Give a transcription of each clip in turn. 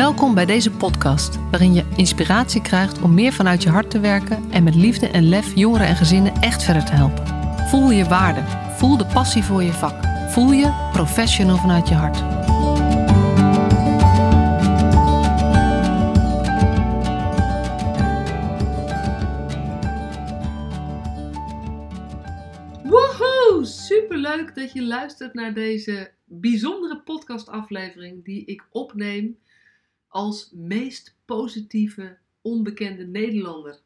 Welkom bij deze podcast, waarin je inspiratie krijgt om meer vanuit je hart te werken en met liefde en lef jongeren en gezinnen echt verder te helpen. Voel je waarde, voel de passie voor je vak, voel je professional vanuit je hart. Woehoe! Superleuk dat je luistert naar deze bijzondere podcastaflevering die ik opneem als meest positieve onbekende Nederlander.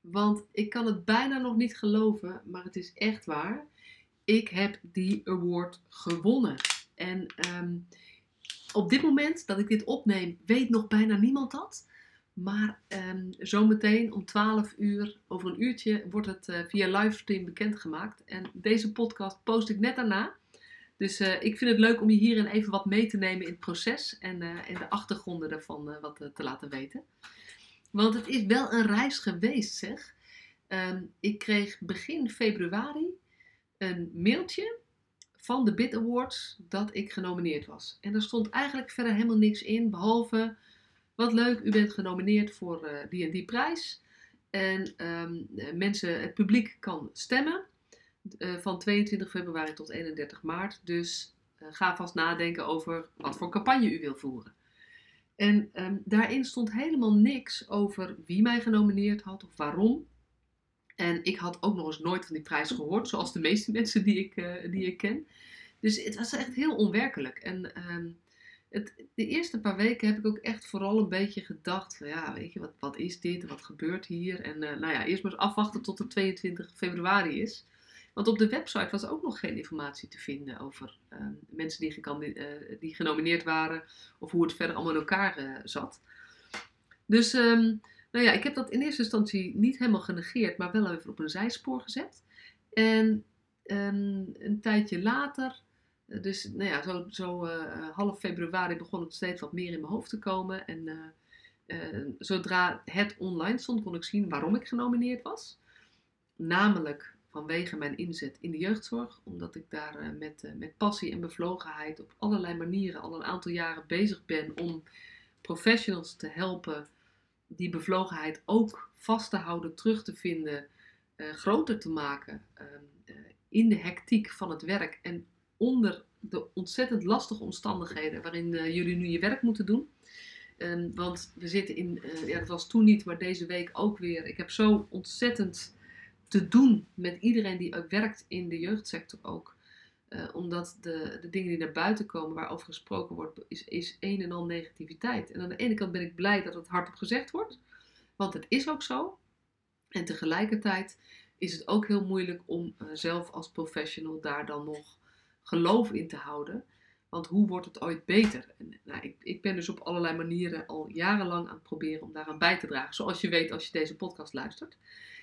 Want ik kan het bijna nog niet geloven, maar het is echt waar. Ik heb die award gewonnen. En ehm, op dit moment dat ik dit opneem, weet nog bijna niemand dat. Maar um, zometeen om 12 uur, over een uurtje, wordt het uh, via livestream bekendgemaakt. En deze podcast post ik net daarna. Dus uh, ik vind het leuk om je hierin even wat mee te nemen in het proces en, uh, de achtergronden daarvan uh, wat te laten weten. Want het is wel een reis geweest, zeg. Um, ik kreeg begin februari een mailtje van de Bit Awards dat ik genomineerd was. En er stond eigenlijk verder helemaal niks in, behalve wat leuk, u bent genomineerd voor die en die prijs. En um, mensen, het publiek kan stemmen. Uh, van 22 februari tot 31 maart. Dus uh, ga vast nadenken over wat voor campagne u wil voeren. En um, daarin stond helemaal niks over wie mij genomineerd had of waarom. En ik had ook nog eens nooit van die prijs gehoord, zoals de meeste mensen die ik, uh, die ik ken. Dus het was echt heel onwerkelijk. En um, het, de eerste paar weken heb ik ook echt vooral een beetje gedacht: van, ja, weet je, wat, wat is dit? Wat gebeurt hier? En nou ja, eerst maar afwachten tot het 22 februari is. Want op de website was ook nog geen informatie te vinden over uh, mensen die, uh, die, genomineerd waren of hoe het verder allemaal in elkaar uh, zat. Dus um, nou ja, ik heb dat in eerste instantie niet helemaal genegeerd, maar wel even op een zijspoor gezet. En um, een tijdje later, dus nou ja, zo, zo half februari begon het steeds wat meer in mijn hoofd te komen. En zodra het online stond, kon ik zien waarom ik genomineerd was. Namelijk vanwege mijn inzet in de jeugdzorg. Omdat ik daar uh, met, uh, met passie en bevlogenheid op allerlei manieren al een aantal jaren bezig ben om professionals te helpen die bevlogenheid ook vast te houden, terug te vinden, uh, groter te maken in de hectiek van het werk en onder de ontzettend lastige omstandigheden waarin jullie nu je werk moeten doen. Um, want we zitten in, ja, dat was toen niet, maar deze week ook weer. Ik heb zo ontzettend te doen met iedereen die werkt in de jeugdsector ook. Uh, omdat de, de dingen die naar buiten komen, waarover gesproken wordt, is, is een en al negativiteit. En aan de ene kant ben ik blij dat het hardop gezegd wordt, want het is ook zo. En tegelijkertijd is het ook heel moeilijk om uh, zelf als professional daar dan nog geloof in te houden. Want hoe wordt het ooit beter? Nou, ik, ik ben dus op allerlei manieren al jarenlang aan het proberen om daaraan bij te dragen. Zoals je weet als je deze podcast luistert.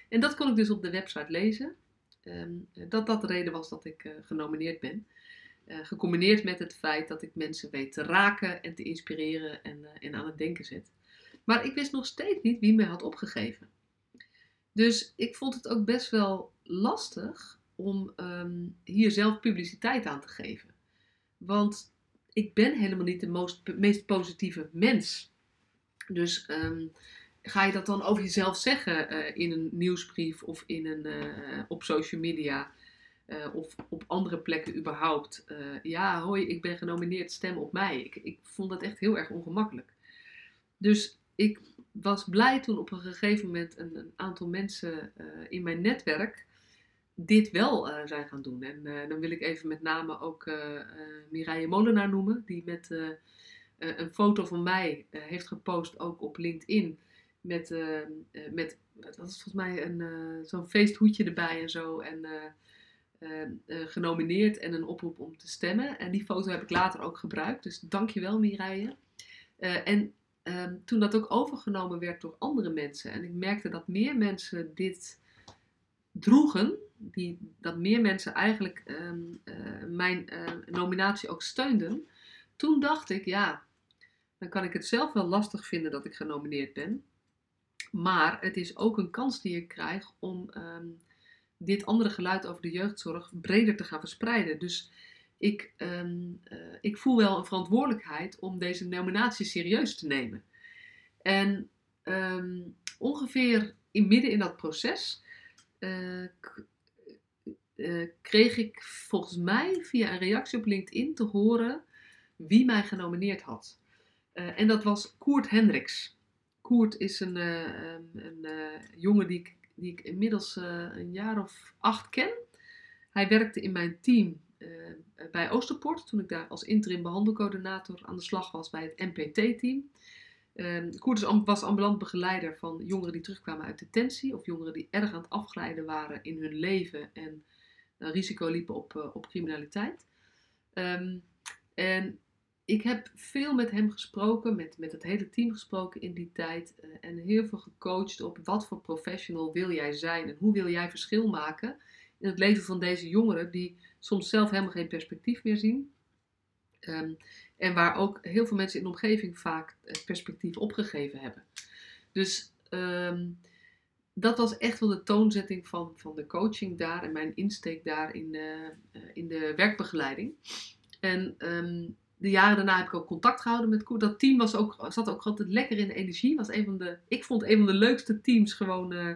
En dat kon ik dus op de website lezen. Um, dat dat de reden was dat ik uh, genomineerd ben. Uh, gecombineerd met het feit dat ik mensen weet te raken en te inspireren en, uh, en aan het denken zet. Maar ik wist nog steeds niet wie mij had opgegeven. Dus ik vond het ook best wel lastig om um, hier zelf publiciteit aan te geven. Want ik ben helemaal niet de meest positieve mens. Dus um, ga je dat dan over jezelf zeggen uh, in een nieuwsbrief of in een, uh, op social media uh, of op andere plekken überhaupt? ja, hoi, ik ben genomineerd, stem op mij. Ik, ik vond dat echt heel erg ongemakkelijk. Dus ik was blij toen op een gegeven moment een, een aantal mensen in mijn netwerk dit wel zijn gaan doen. En dan wil ik even met name ook Mireille Molenaar noemen, die met een foto van mij heeft gepost ook op LinkedIn met, uh, met wat was volgens mij een, uh, zo'n feesthoedje erbij en zo. En uh, genomineerd en een oproep om te stemmen. En die foto heb ik later ook gebruikt. Dus dankjewel Mireille. en ehm, toen dat ook overgenomen werd door andere mensen. En ik merkte dat meer mensen dit droegen. Die, dat meer mensen eigenlijk mijn nominatie ook steunden. Toen dacht ik, ja, dan kan ik het zelf wel lastig vinden dat ik genomineerd ben. Maar het is ook een kans die ik krijg om um, dit andere geluid over de jeugdzorg breder te gaan verspreiden. Dus ik, ehm, eh, ik voel wel een verantwoordelijkheid om deze nominatie serieus te nemen. En ehm, ongeveer in midden in dat proces uh, kreeg ik volgens mij via een reactie op LinkedIn te horen wie mij genomineerd had. en dat was Koert Hendricks. Koert is een, een, een jongen die ik, die ik inmiddels een jaar of acht ken. Hij werkte in mijn team bij Oosterpoort, toen ik daar als interim behandelcoördinator aan de slag was bij het MPT-team. Uh, ehm, Koert was ambulant begeleider van jongeren die terugkwamen uit detentie of jongeren die erg aan het afglijden waren in hun leven en risico liepen op, op criminaliteit. Um, en ik heb veel met hem gesproken, met, met het hele team gesproken in die tijd en heel veel gecoacht op wat voor professional wil jij zijn en hoe wil jij verschil maken in het leven van deze jongeren die soms zelf helemaal geen perspectief meer zien. Ehm, en waar ook heel veel mensen in de omgeving vaak het perspectief opgegeven hebben. Dus ehm, dat was echt wel de toonzetting van, van de coaching daar en mijn insteek daar in, uh, in de werkbegeleiding. En ehm, de jaren daarna heb ik ook contact gehouden met Koer. Dat team was ook, zat ook altijd lekker in de energie. Was een van de, ik vond een van de leukste teams gewoon uh,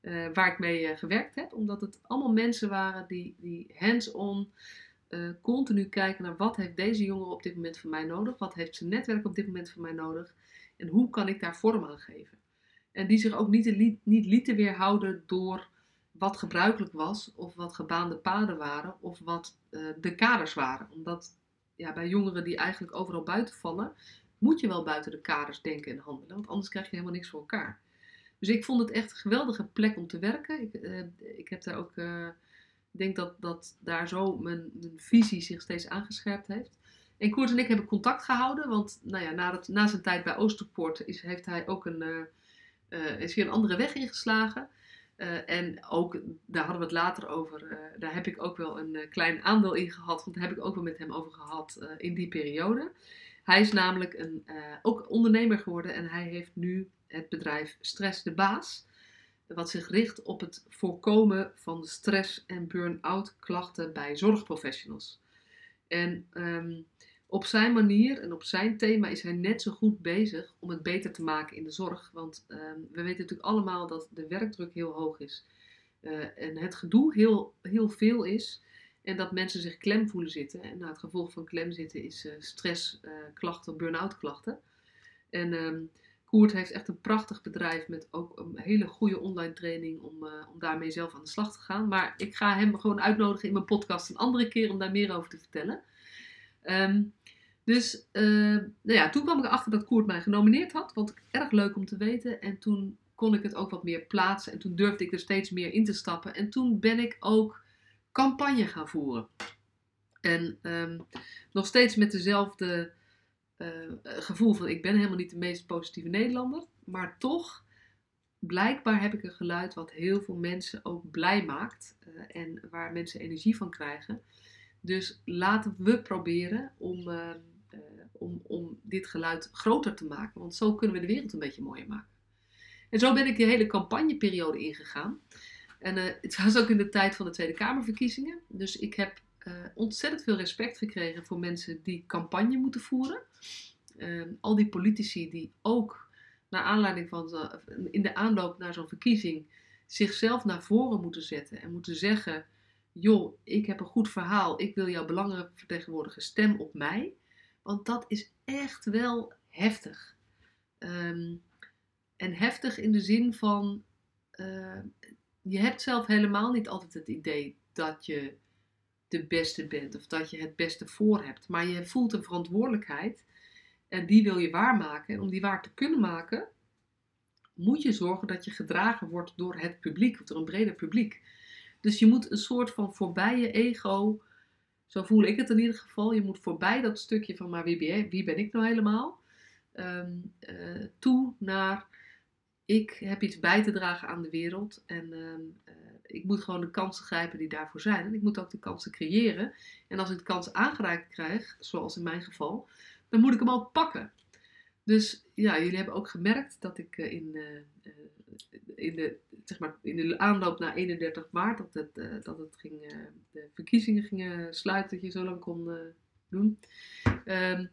uh, waar ik mee uh, gewerkt heb. Omdat het allemaal mensen waren die, die hands-on continu kijken naar wat heeft deze jongen op dit moment van mij nodig. Wat heeft zijn netwerk op dit moment van mij nodig. En hoe kan ik daar vorm aan geven. En die zich ook niet, niet lieten weerhouden door wat gebruikelijk was. Of wat gebaande paden waren. Of wat de kaders waren. Omdat ja, bij jongeren die eigenlijk overal buiten vallen. Moet je wel buiten de kaders denken en handelen. Want anders krijg je helemaal niks voor elkaar. Dus ik vond het echt een geweldige plek om te werken. Ik, uh, ik heb daar ook, ik denk dat, dat daar zo mijn, mijn, visie zich steeds aangescherpt heeft. En Koert en ik hebben contact gehouden, want nou ja, na, het, na zijn tijd bij Oosterpoort is, heeft hij ook een, uh, is hier een andere weg ingeslagen. En ook, daar hadden we het later over, daar heb ik ook wel een klein aandeel in gehad, want daar heb ik ook wel met hem over gehad in die periode. Hij is namelijk een, ook ondernemer geworden en hij heeft nu het bedrijf Stress de Baas, wat zich richt op het voorkomen van stress- en burn-out klachten bij zorgprofessionals. En um, op zijn manier en op zijn thema is hij net zo goed bezig om het beter te maken in de zorg. Want um, we weten natuurlijk allemaal dat de werkdruk heel hoog is. Uh, en het gedoe heel, heel veel is. En dat mensen zich klem voelen zitten. En nou, het gevolg van klem zitten is uh, stressklachten, uh, burn-out klachten. En um, Koert heeft echt een prachtig bedrijf met ook een hele goede online training om, om daarmee zelf aan de slag te gaan. Maar ik ga hem gewoon uitnodigen in mijn podcast een andere keer om daar meer over te vertellen. Um, dus uh, nou ja, toen kwam ik erachter dat Koert mij genomineerd had. Vond ik erg leuk om te weten. En toen kon ik het ook wat meer plaatsen. En toen durfde ik er steeds meer in te stappen. En toen ben ik ook campagne gaan voeren. En um, nog steeds met dezelfde uh, gevoel van ik ben helemaal niet de meest positieve Nederlander, maar toch blijkbaar heb ik een geluid wat heel veel mensen ook blij maakt uh, en waar mensen energie van krijgen. Dus laten we proberen om, uh, om, om dit geluid groter te maken, want zo kunnen we de wereld een beetje mooier maken. En zo ben ik de hele campagneperiode ingegaan. En het was ook in de tijd van de Tweede Kamerverkiezingen. Dus ik heb uh, ontzettend veel respect gekregen voor mensen die campagne moeten voeren. Uh, al die politici die ook naar aanleiding van in de aanloop naar zo'n verkiezing zichzelf naar voren moeten zetten en moeten zeggen: joh, ik heb een goed verhaal, ik wil jouw belangen vertegenwoordigen, stem op mij. Want dat is echt wel heftig. Um, en heftig in de zin van, uh, je hebt zelf helemaal niet altijd het idee dat je de beste bent of dat je het beste voor hebt. Maar je voelt een verantwoordelijkheid en die wil je waarmaken. En om die waar te kunnen maken, moet je zorgen dat je gedragen wordt door het publiek of door een breder publiek. Dus je moet een soort van voorbij je ego, zo voel ik het in ieder geval, je moet voorbij dat stukje van maar wie ben, ik nou helemaal, um, uh, toe naar ik heb iets bij te dragen aan de wereld en um, ik moet gewoon de kansen grijpen die daarvoor zijn. En ik moet ook de kansen creëren. En als ik de kans aangereikt krijg, zoals in mijn geval, dan moet ik hem ook pakken. Dus ja, jullie hebben ook gemerkt dat ik in, in, de, zeg maar, in de aanloop naar 31 maart, dat het, dat het ging, de verkiezingen gingen sluiten, dat je zo lang kon doen. Ehm,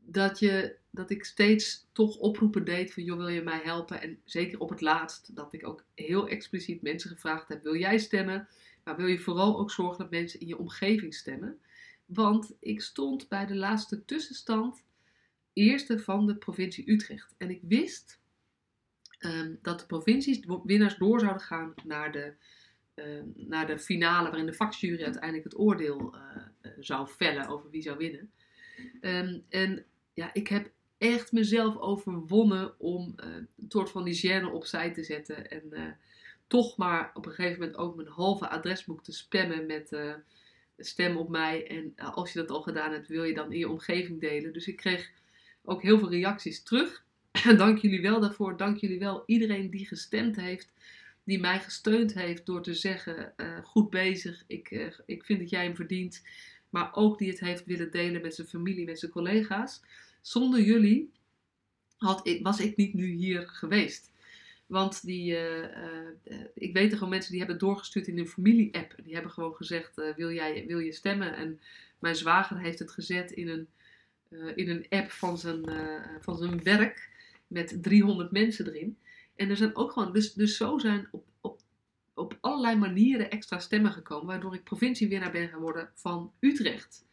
dat, je, dat ik steeds toch oproepen deed van, joh, wil je mij helpen? En zeker op het laatst, dat ik ook heel expliciet mensen gevraagd heb, wil jij stemmen? Maar wil je vooral ook zorgen dat mensen in je omgeving stemmen? Want ik stond bij de laatste tussenstand eerste van de provincie Utrecht. En ik wist ehm, dat de provincies winnaars door zouden gaan naar de, ehm, naar de finale, waarin de vakjury uiteindelijk het oordeel uh, zou vellen over wie zou winnen. Um, en ja, ik heb echt mezelf overwonnen om uh, een soort van die gêne opzij te zetten. En toch maar op een gegeven moment ook mijn halve adresboek te spammen met stem op mij. En als je dat al gedaan hebt, wil je dan in je omgeving delen. Dus ik kreeg ook heel veel reacties terug. Dank jullie wel daarvoor. Dank jullie wel iedereen die gestemd heeft. Die mij gesteund heeft door te zeggen: goed bezig. Ik, ik vind dat jij hem verdient. Maar ook die het heeft willen delen met zijn familie, met zijn collega's. Zonder jullie had ik, was ik niet nu hier geweest. Want die, uh, ik weet er gewoon mensen die hebben doorgestuurd in een familie-app. Die hebben gewoon gezegd, wil, jij, wil je stemmen? En mijn zwager heeft het gezet in een, in een app van zijn, van zijn werk. Met 300 mensen erin. En er zijn ook gewoon, dus, dus zo zijn op, op, op allerlei manieren extra stemmen gekomen. Waardoor ik provinciewinnaar ben geworden van Utrecht.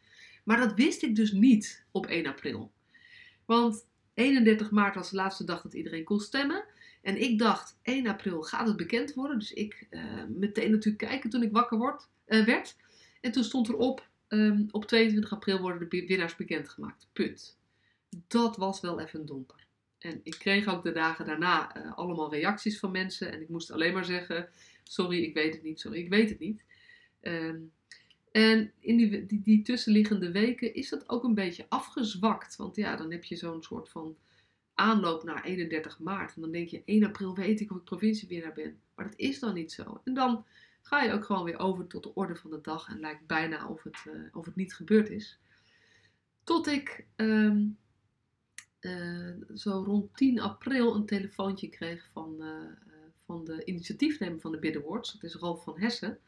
Maar dat wist ik dus niet op 1 april. Want 31 maart was de laatste dag dat iedereen kon stemmen. En ik dacht, 1 april gaat het bekend worden. Dus ik meteen natuurlijk kijken toen ik wakker word, werd. En toen stond erop, um, op 22 april worden de winnaars bekendgemaakt. Punt. Dat was wel even een domper. En ik kreeg ook de dagen daarna uh, allemaal reacties van mensen. En ik moest alleen maar zeggen, sorry, ik weet het niet, sorry, ik weet het niet. Um, en in die, die, die, tussenliggende weken is dat ook een beetje afgezwakt. Want ja, dan heb je zo'n soort van aanloop naar 31 maart. En dan denk je, 1 april weet ik of ik provinciewinnaar ben. Maar dat is dan niet zo. En dan ga je ook gewoon weer over tot de orde van de dag. En lijkt bijna of het, uh, of het niet gebeurd is. Tot ik um, uh, zo rond 10 april een telefoontje kreeg van, uh, van de initiatiefnemer van de Bid Awards. Dat is Ralf van Hessen.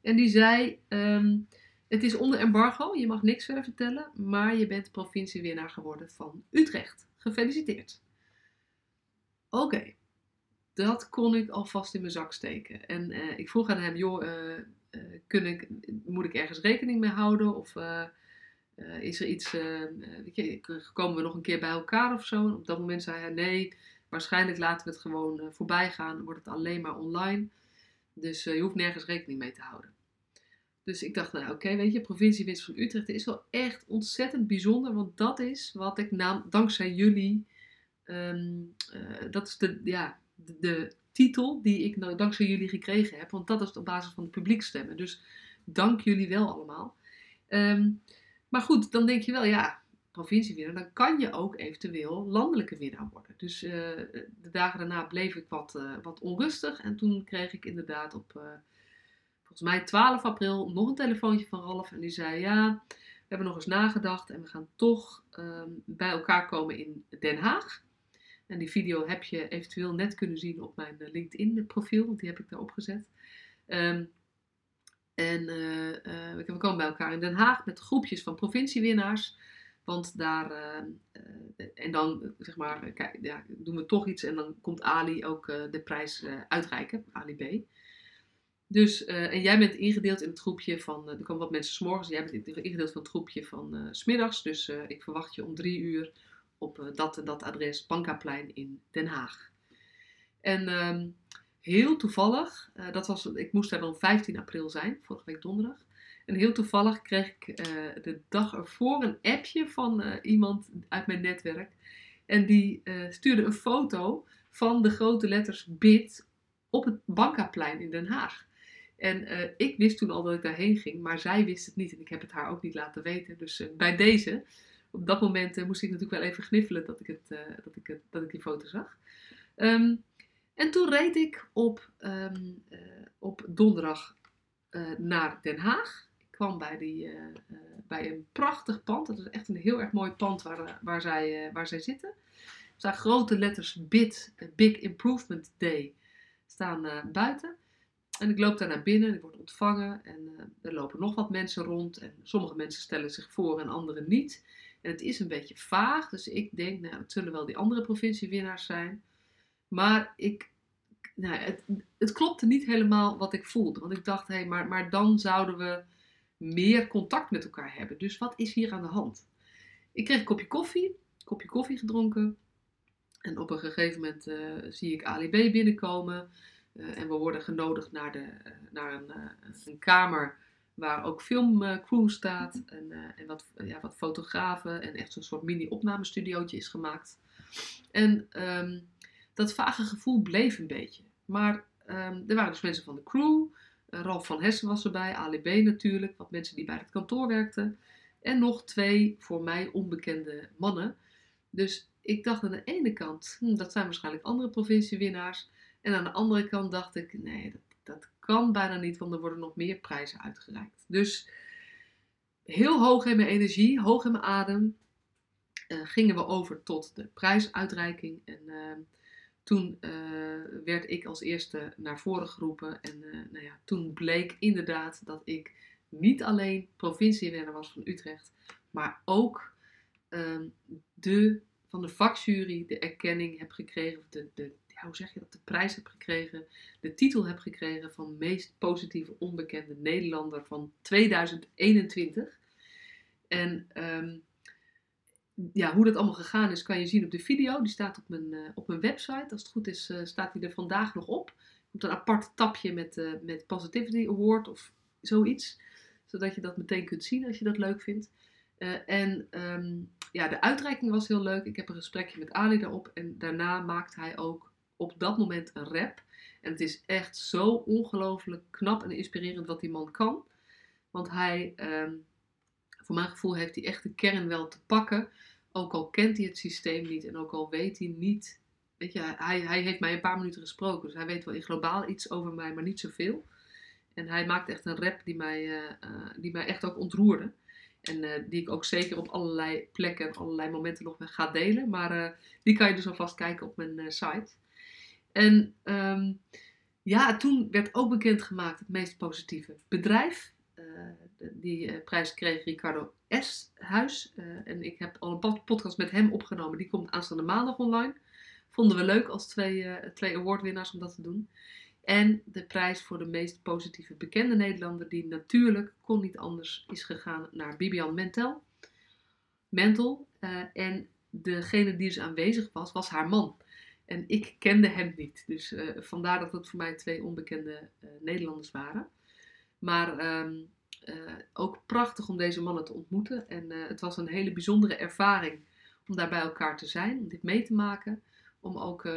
En die zei: um, Het is onder embargo, je mag niks verder vertellen, maar je bent provinciewinnaar geworden van Utrecht. Gefeliciteerd. Oké. Dat kon ik alvast in mijn zak steken. En uh, ik vroeg aan hem: Joh, uh, uh, kun ik, moet ik ergens rekening mee houden? Of is er iets, weet je, komen we nog een keer bij elkaar of zo? En op dat moment zei hij: Nee, waarschijnlijk laten we het gewoon voorbij gaan. Wordt het alleen maar online. Dus je hoeft nergens rekening mee te houden. Dus ik dacht, nou oké, weet je, provinciewinst van Utrecht is wel echt ontzettend bijzonder. Want dat is wat ik naam, dankzij jullie, uh, dat is de, ja, de, titel die ik nou dankzij jullie gekregen heb. Want dat is op basis van de publiekstemmen. Dus dank jullie wel allemaal. Um, maar goed, dan denk je wel, ja, provinciewinnaar, dan kan je ook eventueel landelijke winnaar worden. Dus uh, de dagen daarna bleef ik wat, uh, wat onrustig. En toen kreeg ik inderdaad op volgens mij 12 april nog een telefoontje van Ralf. En die zei: Ja, we hebben nog eens nagedacht en we gaan toch um, bij elkaar komen in Den Haag. En die video heb je eventueel net kunnen zien op mijn eh, LinkedIn-profiel, want die heb ik daar opgezet. Um, en we komen bij elkaar in Den Haag met groepjes van provinciewinnaars. Want daar, uh, en dan zeg maar, kijk, ja, doen we toch iets en dan komt Ali ook de prijs uitreiken, Ali B. Dus, en jij bent ingedeeld in het groepje van, er komen wat mensen s'morgens, jij bent ingedeeld van het groepje van smiddags. Dus ik verwacht je om drie uur op dat en dat adres, Bankaplein in Den Haag. En um, heel toevallig, dat was, ik moest daar dan 15 april zijn, vorige week donderdag. En heel toevallig kreeg ik de dag ervoor een appje van iemand uit mijn netwerk. En die stuurde een foto van de grote letters BID op het Bankaplein in Den Haag. En ik wist toen al dat ik daarheen ging, maar zij wist het niet. En ik heb het haar ook niet laten weten. Dus bij deze, op dat moment uh, moest ik natuurlijk wel even gniffelen dat ik, het, dat ik, het, dat ik die foto zag. Um, en toen reed ik op, um, op donderdag naar Den Haag. Ik kwam bij, die, eh, eh, bij een prachtig pand. Het is echt een heel erg mooi pand waar, waar, zij, waar zij zitten. Er staan grote letters BIT, Big Improvement Day, staan buiten. En ik loop daar naar binnen en ik word ontvangen. En er lopen nog wat mensen rond. En sommige mensen stellen zich voor en andere niet. En het is een beetje vaag. Dus ik denk, nou, het zullen wel die andere provinciewinnaars zijn. Maar ik, nou, het, het klopte niet helemaal wat ik voelde. Want ik dacht, hé, hey, maar, maar dan zouden we meer contact met elkaar hebben. Dus wat is hier aan de hand? Ik kreeg een kopje koffie, een kopje koffie gedronken. En op een gegeven moment uh, zie ik Ali B binnenkomen. Uh, en we worden genodigd naar, de, uh, naar een, een, kamer waar ook filmcrew staat. En, en wat, ja, wat fotografen en echt zo'n soort mini-opnamestudiootje is gemaakt. En um, dat vage gevoel bleef een beetje. Maar um, er waren dus mensen van de crew. Uh, Ralf van Hessen was erbij, Ali B natuurlijk, wat mensen die bij het kantoor werkten. En nog twee voor mij onbekende mannen. Dus ik dacht aan de ene kant, hm, dat zijn waarschijnlijk andere provinciewinnaars. En aan de andere kant dacht ik, nee, kan bijna niet, want er worden nog meer prijzen uitgereikt. Dus heel hoog in mijn energie, hoog in mijn adem, uh, gingen we over tot de prijsuitreiking. En uh, toen uh, werd ik als eerste naar voren geroepen. En uh, nou ja, toen bleek inderdaad dat ik niet alleen provinciewinnaar was van Utrecht, maar ook uh, de, van de vakjury de erkenning heb gekregen, de, de, hoe zeg je dat, de prijs heb gekregen, de titel heb gekregen van meest positieve onbekende Nederlander van 2021. En um, ja, hoe dat allemaal gegaan is, kan je zien op de video. Die staat op mijn, uh, op mijn website. Als het goed is, uh, staat die er vandaag nog op. Komt een apart tapje met, uh, met Positivity Award of zoiets. Zodat je dat meteen kunt zien als je dat leuk vindt. en um, ja, de uitreiking was heel leuk. Ik heb een gesprekje met Ali daarop. En daarna maakt hij ook op dat moment een rap. En het is echt zo ongelooflijk knap en inspirerend wat die man kan. Want hij... Um, voor mijn gevoel heeft hij echt de kern wel te pakken. Ook al kent hij het systeem niet en ook al weet hij niet. Weet je, hij, hij heeft mij een paar minuten gesproken. Dus hij weet wel in globaal iets over mij, maar niet zoveel. En hij maakt echt een rap die mij, uh, uh, die mij echt ook ontroerde. En uh, die ik ook zeker op allerlei plekken en allerlei momenten nog ga delen. Maar die kan je dus alvast kijken op mijn site. En um, ja, toen werd ook bekendgemaakt het meest positieve bedrijf die uh, prijs kreeg Ricardo S. Huis. Uh, en ik heb al een podcast met hem opgenomen. Die komt aanstaande maandag online. Vonden we leuk als twee, twee awardwinnaars om dat te doen. En de prijs voor de meest positieve bekende Nederlander, die natuurlijk kon niet anders, is gegaan naar Bibian Mentel. Mentel. en degene die dus aanwezig was, was haar man. En ik kende hem niet. Dus vandaar dat het voor mij twee onbekende Nederlanders waren. Maar um, uh, ook prachtig om deze mannen te ontmoeten. En het was een hele bijzondere ervaring om daar bij elkaar te zijn, om dit mee te maken. Om ook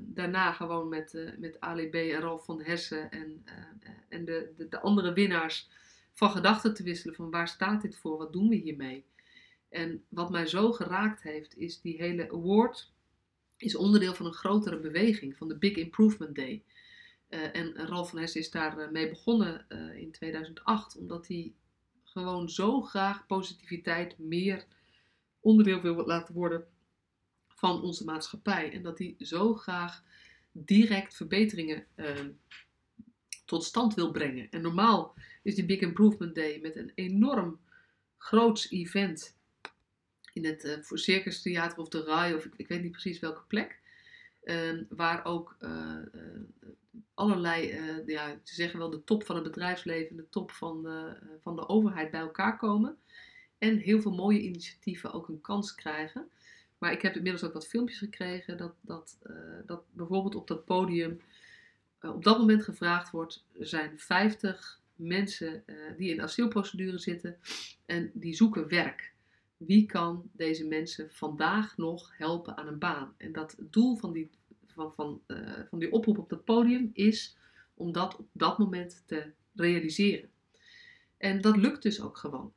daarna gewoon met, met Ali B en Ralf van Hessen en, en de, de, de, andere winnaars van gedachten te wisselen van waar staat dit voor, wat doen we hiermee. En wat mij zo geraakt heeft, is die hele award is onderdeel van een grotere beweging, van de Big Improvement Day. Uh, en Ralf van Hessen is daarmee mee begonnen uh, in 2008, omdat hij gewoon zo graag positiviteit meer onderdeel wil laten worden van onze maatschappij. En dat hij zo graag direct verbeteringen tot stand wil brengen. En normaal is die Big Improvement Day met een enorm groots event in het uh, Circus Theater of de Rai, of ik, ik, weet niet precies welke plek. Ehm, waar ook allerlei, uh, ja, ze zeggen wel de top van het bedrijfsleven, de top van de, van de overheid bij elkaar komen. En heel veel mooie initiatieven ook een kans krijgen. Maar ik heb inmiddels ook wat filmpjes gekregen dat, dat, dat bijvoorbeeld op dat podium op dat moment gevraagd wordt, er zijn 50 mensen die in asielprocedure zitten en die zoeken werk. Wie kan deze mensen vandaag nog helpen aan een baan? En dat doel van die van, van, uh, van die oproep op dat podium is om dat op dat moment te realiseren. En dat lukt dus ook gewoon.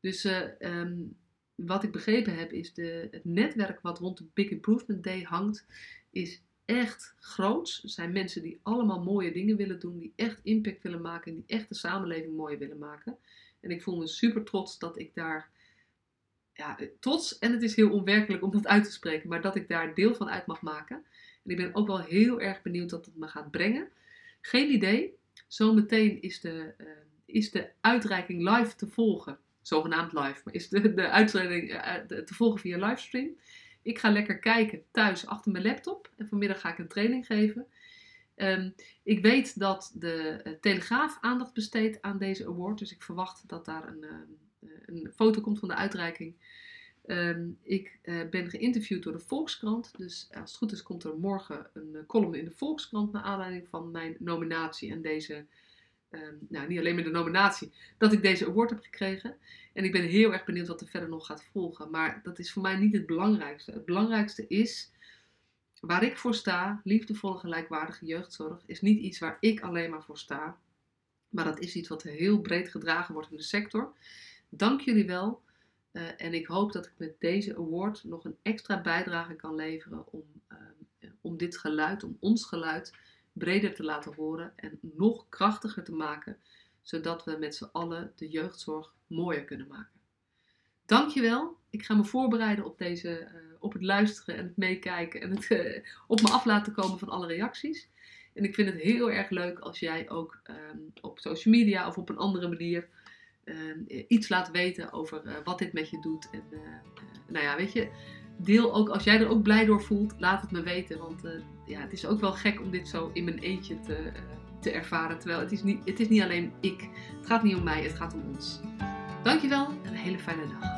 Dus uh, um, wat ik begrepen heb is de, het netwerk wat rond de Big Improvement Day hangt, is echt groot. Er zijn mensen die allemaal mooie dingen willen doen, die echt impact willen maken en die echt de samenleving mooier willen maken. En ik voel me super trots dat ik daar, ja, trots en het is heel onwerkelijk om dat uit te spreken, maar dat ik daar deel van uit mag maken. En ik ben ook wel heel erg benieuwd wat het me gaat brengen. Geen idee. Zometeen is de, uh, is de uitreiking live te volgen. Zogenaamd live, maar is de, de uitreiking uh, te volgen via livestream. Ik ga lekker kijken thuis achter mijn laptop. En vanmiddag ga ik een training geven. Um, ik weet dat de Telegraaf aandacht besteedt aan deze award. Dus ik verwacht dat daar een, uh, een foto komt van de uitreiking. Um, ik uh, ben geïnterviewd door de Volkskrant. Dus als het goed is, komt er morgen een column in de Volkskrant. naar aanleiding van mijn nominatie en deze. Um, nou, niet alleen met de nominatie, dat ik deze award heb gekregen. En ik ben heel erg benieuwd wat er verder nog gaat volgen. Maar dat is voor mij niet het belangrijkste. Het belangrijkste is waar ik voor sta, liefdevolle gelijkwaardige jeugdzorg, is niet iets waar ik alleen maar voor sta. Maar dat is iets wat heel breed gedragen wordt in de sector. Dank jullie wel. Uh, en ik hoop dat ik met deze award nog een extra bijdrage kan leveren om, uh, om dit geluid, om ons geluid, breder te laten horen en nog krachtiger te maken, zodat we met z'n allen de jeugdzorg mooier kunnen maken. Dankjewel. Ik ga me voorbereiden op, deze, uh, op het luisteren en het meekijken en het uh, op me af laten komen van alle reacties. En ik vind het heel erg leuk als jij ook um, op social media of op een andere manier uh, iets laat weten over wat dit met je doet. En nou ja, weet je, deel ook als jij er ook blij door voelt, laat het me weten. Want ja, het is ook wel gek om dit zo in mijn eentje te, te ervaren. Terwijl het is, niet, het is niet alleen ik. Het gaat niet om mij, het gaat om ons. Dankjewel en een hele fijne dag.